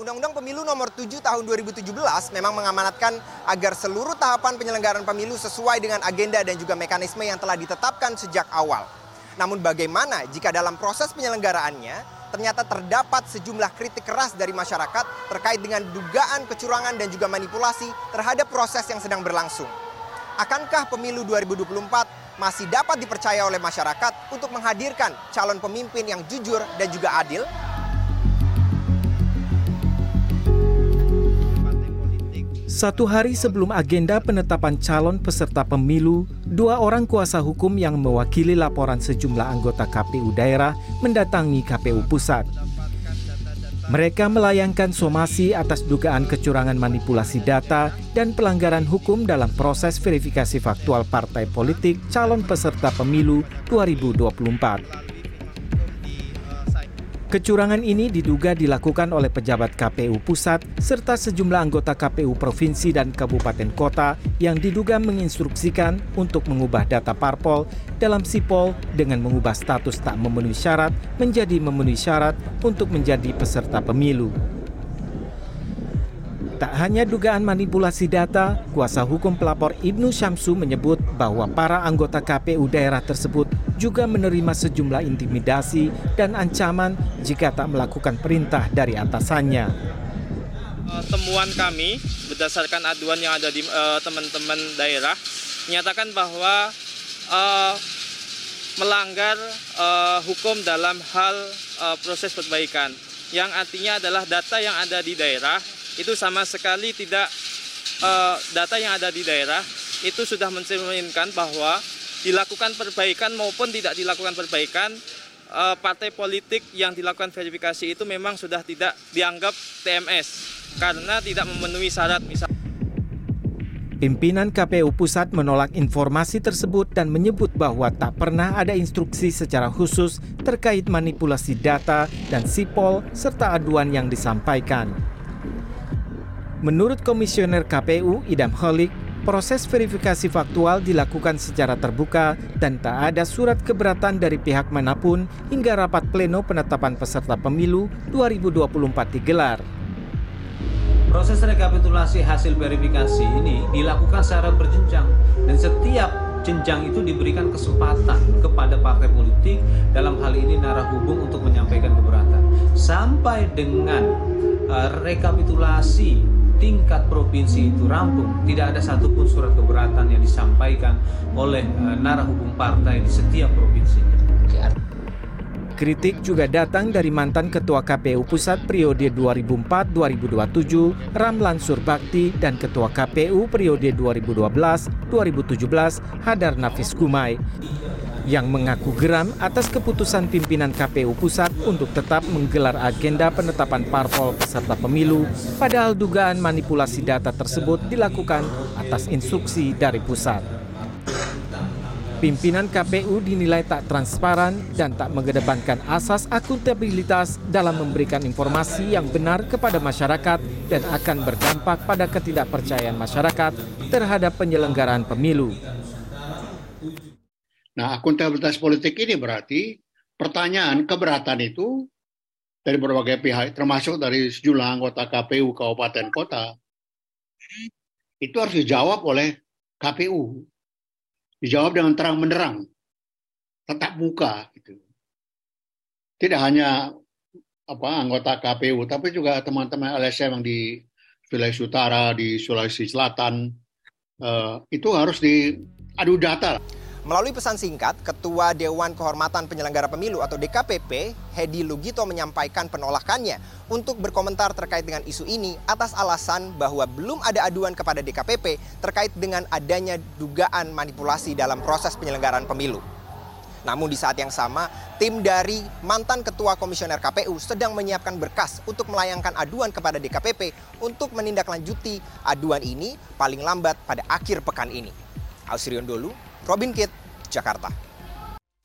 Undang-Undang Pemilu Nomor 7 Tahun 2017 memang mengamanatkan agar seluruh tahapan penyelenggaraan pemilu sesuai dengan agenda dan juga mekanisme yang telah ditetapkan sejak awal. Namun bagaimana jika dalam proses penyelenggaraannya ternyata terdapat sejumlah kritik keras dari masyarakat terkait dengan dugaan kecurangan dan juga manipulasi terhadap proses yang sedang berlangsung. Akankah pemilu 2024 masih dapat dipercaya oleh masyarakat untuk menghadirkan calon pemimpin yang jujur dan juga adil? Satu hari sebelum agenda penetapan calon peserta pemilu, dua orang kuasa hukum yang mewakili laporan sejumlah anggota KPU daerah mendatangi KPU pusat. Mereka melayangkan somasi atas dugaan kecurangan manipulasi data dan pelanggaran hukum dalam proses verifikasi faktual partai politik calon peserta pemilu 2024. Kecurangan ini diduga dilakukan oleh pejabat KPU pusat serta sejumlah anggota KPU provinsi dan kabupaten kota yang diduga menginstruksikan untuk mengubah data parpol dalam sipol dengan mengubah status tak memenuhi syarat menjadi memenuhi syarat untuk menjadi peserta pemilu. Tak hanya dugaan manipulasi data, kuasa hukum pelapor Ibnu Syamsu menyebut bahwa para anggota KPU daerah tersebut juga menerima sejumlah intimidasi dan ancaman jika tak melakukan perintah dari atasannya. Eh, temuan kami berdasarkan aduan yang ada di eh, teman-teman uh, daerah menyatakan bahwa uh, melanggar uh, hukum dalam hal uh, proses perbaikan yang artinya adalah data yang ada di daerah itu sama sekali tidak uh, data yang ada di daerah itu sudah mencerminkan bahwa dilakukan perbaikan maupun tidak dilakukan perbaikan uh, partai politik yang dilakukan verifikasi itu memang sudah tidak dianggap TMS karena tidak memenuhi syarat misalnya Pimpinan KPU Pusat menolak informasi tersebut dan menyebut bahwa tak pernah ada instruksi secara khusus terkait manipulasi data dan sipol serta aduan yang disampaikan. Menurut Komisioner KPU Idam Holik, proses verifikasi faktual dilakukan secara terbuka dan tak ada surat keberatan dari pihak mana pun hingga rapat pleno penetapan peserta pemilu 2024 digelar. Proses rekapitulasi hasil verifikasi ini dilakukan secara berjenjang dan setiap jenjang itu diberikan kesempatan kepada partai politik dalam hal ini narah hubung untuk menyampaikan keberatan sampai dengan uh, rekapitulasi tingkat provinsi itu rampung, tidak ada satupun surat keberatan yang disampaikan oleh uh, narah hubung partai di setiap provinsi. Kritik juga datang dari mantan Ketua KPU Pusat periode 2004-2027, Ramlan Surbakti, dan Ketua KPU periode 2012-2017, Hadar Nafis Gumai yang mengaku geram atas keputusan pimpinan KPU Pusat untuk tetap menggelar agenda penetapan parpol peserta pemilu, padahal dugaan manipulasi data tersebut dilakukan atas instruksi dari pusat. Pimpinan KPU dinilai tak transparan dan tak mengedepankan asas akuntabilitas dalam memberikan informasi yang benar kepada masyarakat dan akan berdampak pada ketidakpercayaan masyarakat terhadap penyelenggaraan pemilu. Nah, akuntabilitas politik ini berarti pertanyaan keberatan itu dari berbagai pihak, termasuk dari sejumlah anggota KPU kabupaten kota, itu harus dijawab oleh KPU. Dijawab dengan terang menerang, tetap muka. Gitu. Tidak hanya apa anggota KPU, tapi juga teman-teman LSM yang di Sulawesi Utara, di Sulawesi Selatan, uh, itu harus diadu data. Melalui pesan singkat, Ketua Dewan Kehormatan Penyelenggara Pemilu atau DKPP, Hedi Lugito menyampaikan penolakannya untuk berkomentar terkait dengan isu ini atas alasan bahwa belum ada aduan kepada DKPP terkait dengan adanya dugaan manipulasi dalam proses penyelenggaraan pemilu. Namun di saat yang sama, tim dari mantan Ketua Komisioner KPU sedang menyiapkan berkas untuk melayangkan aduan kepada DKPP untuk menindaklanjuti aduan ini paling lambat pada akhir pekan ini. Ausrion Dolu, Robin Kitt, Jakarta.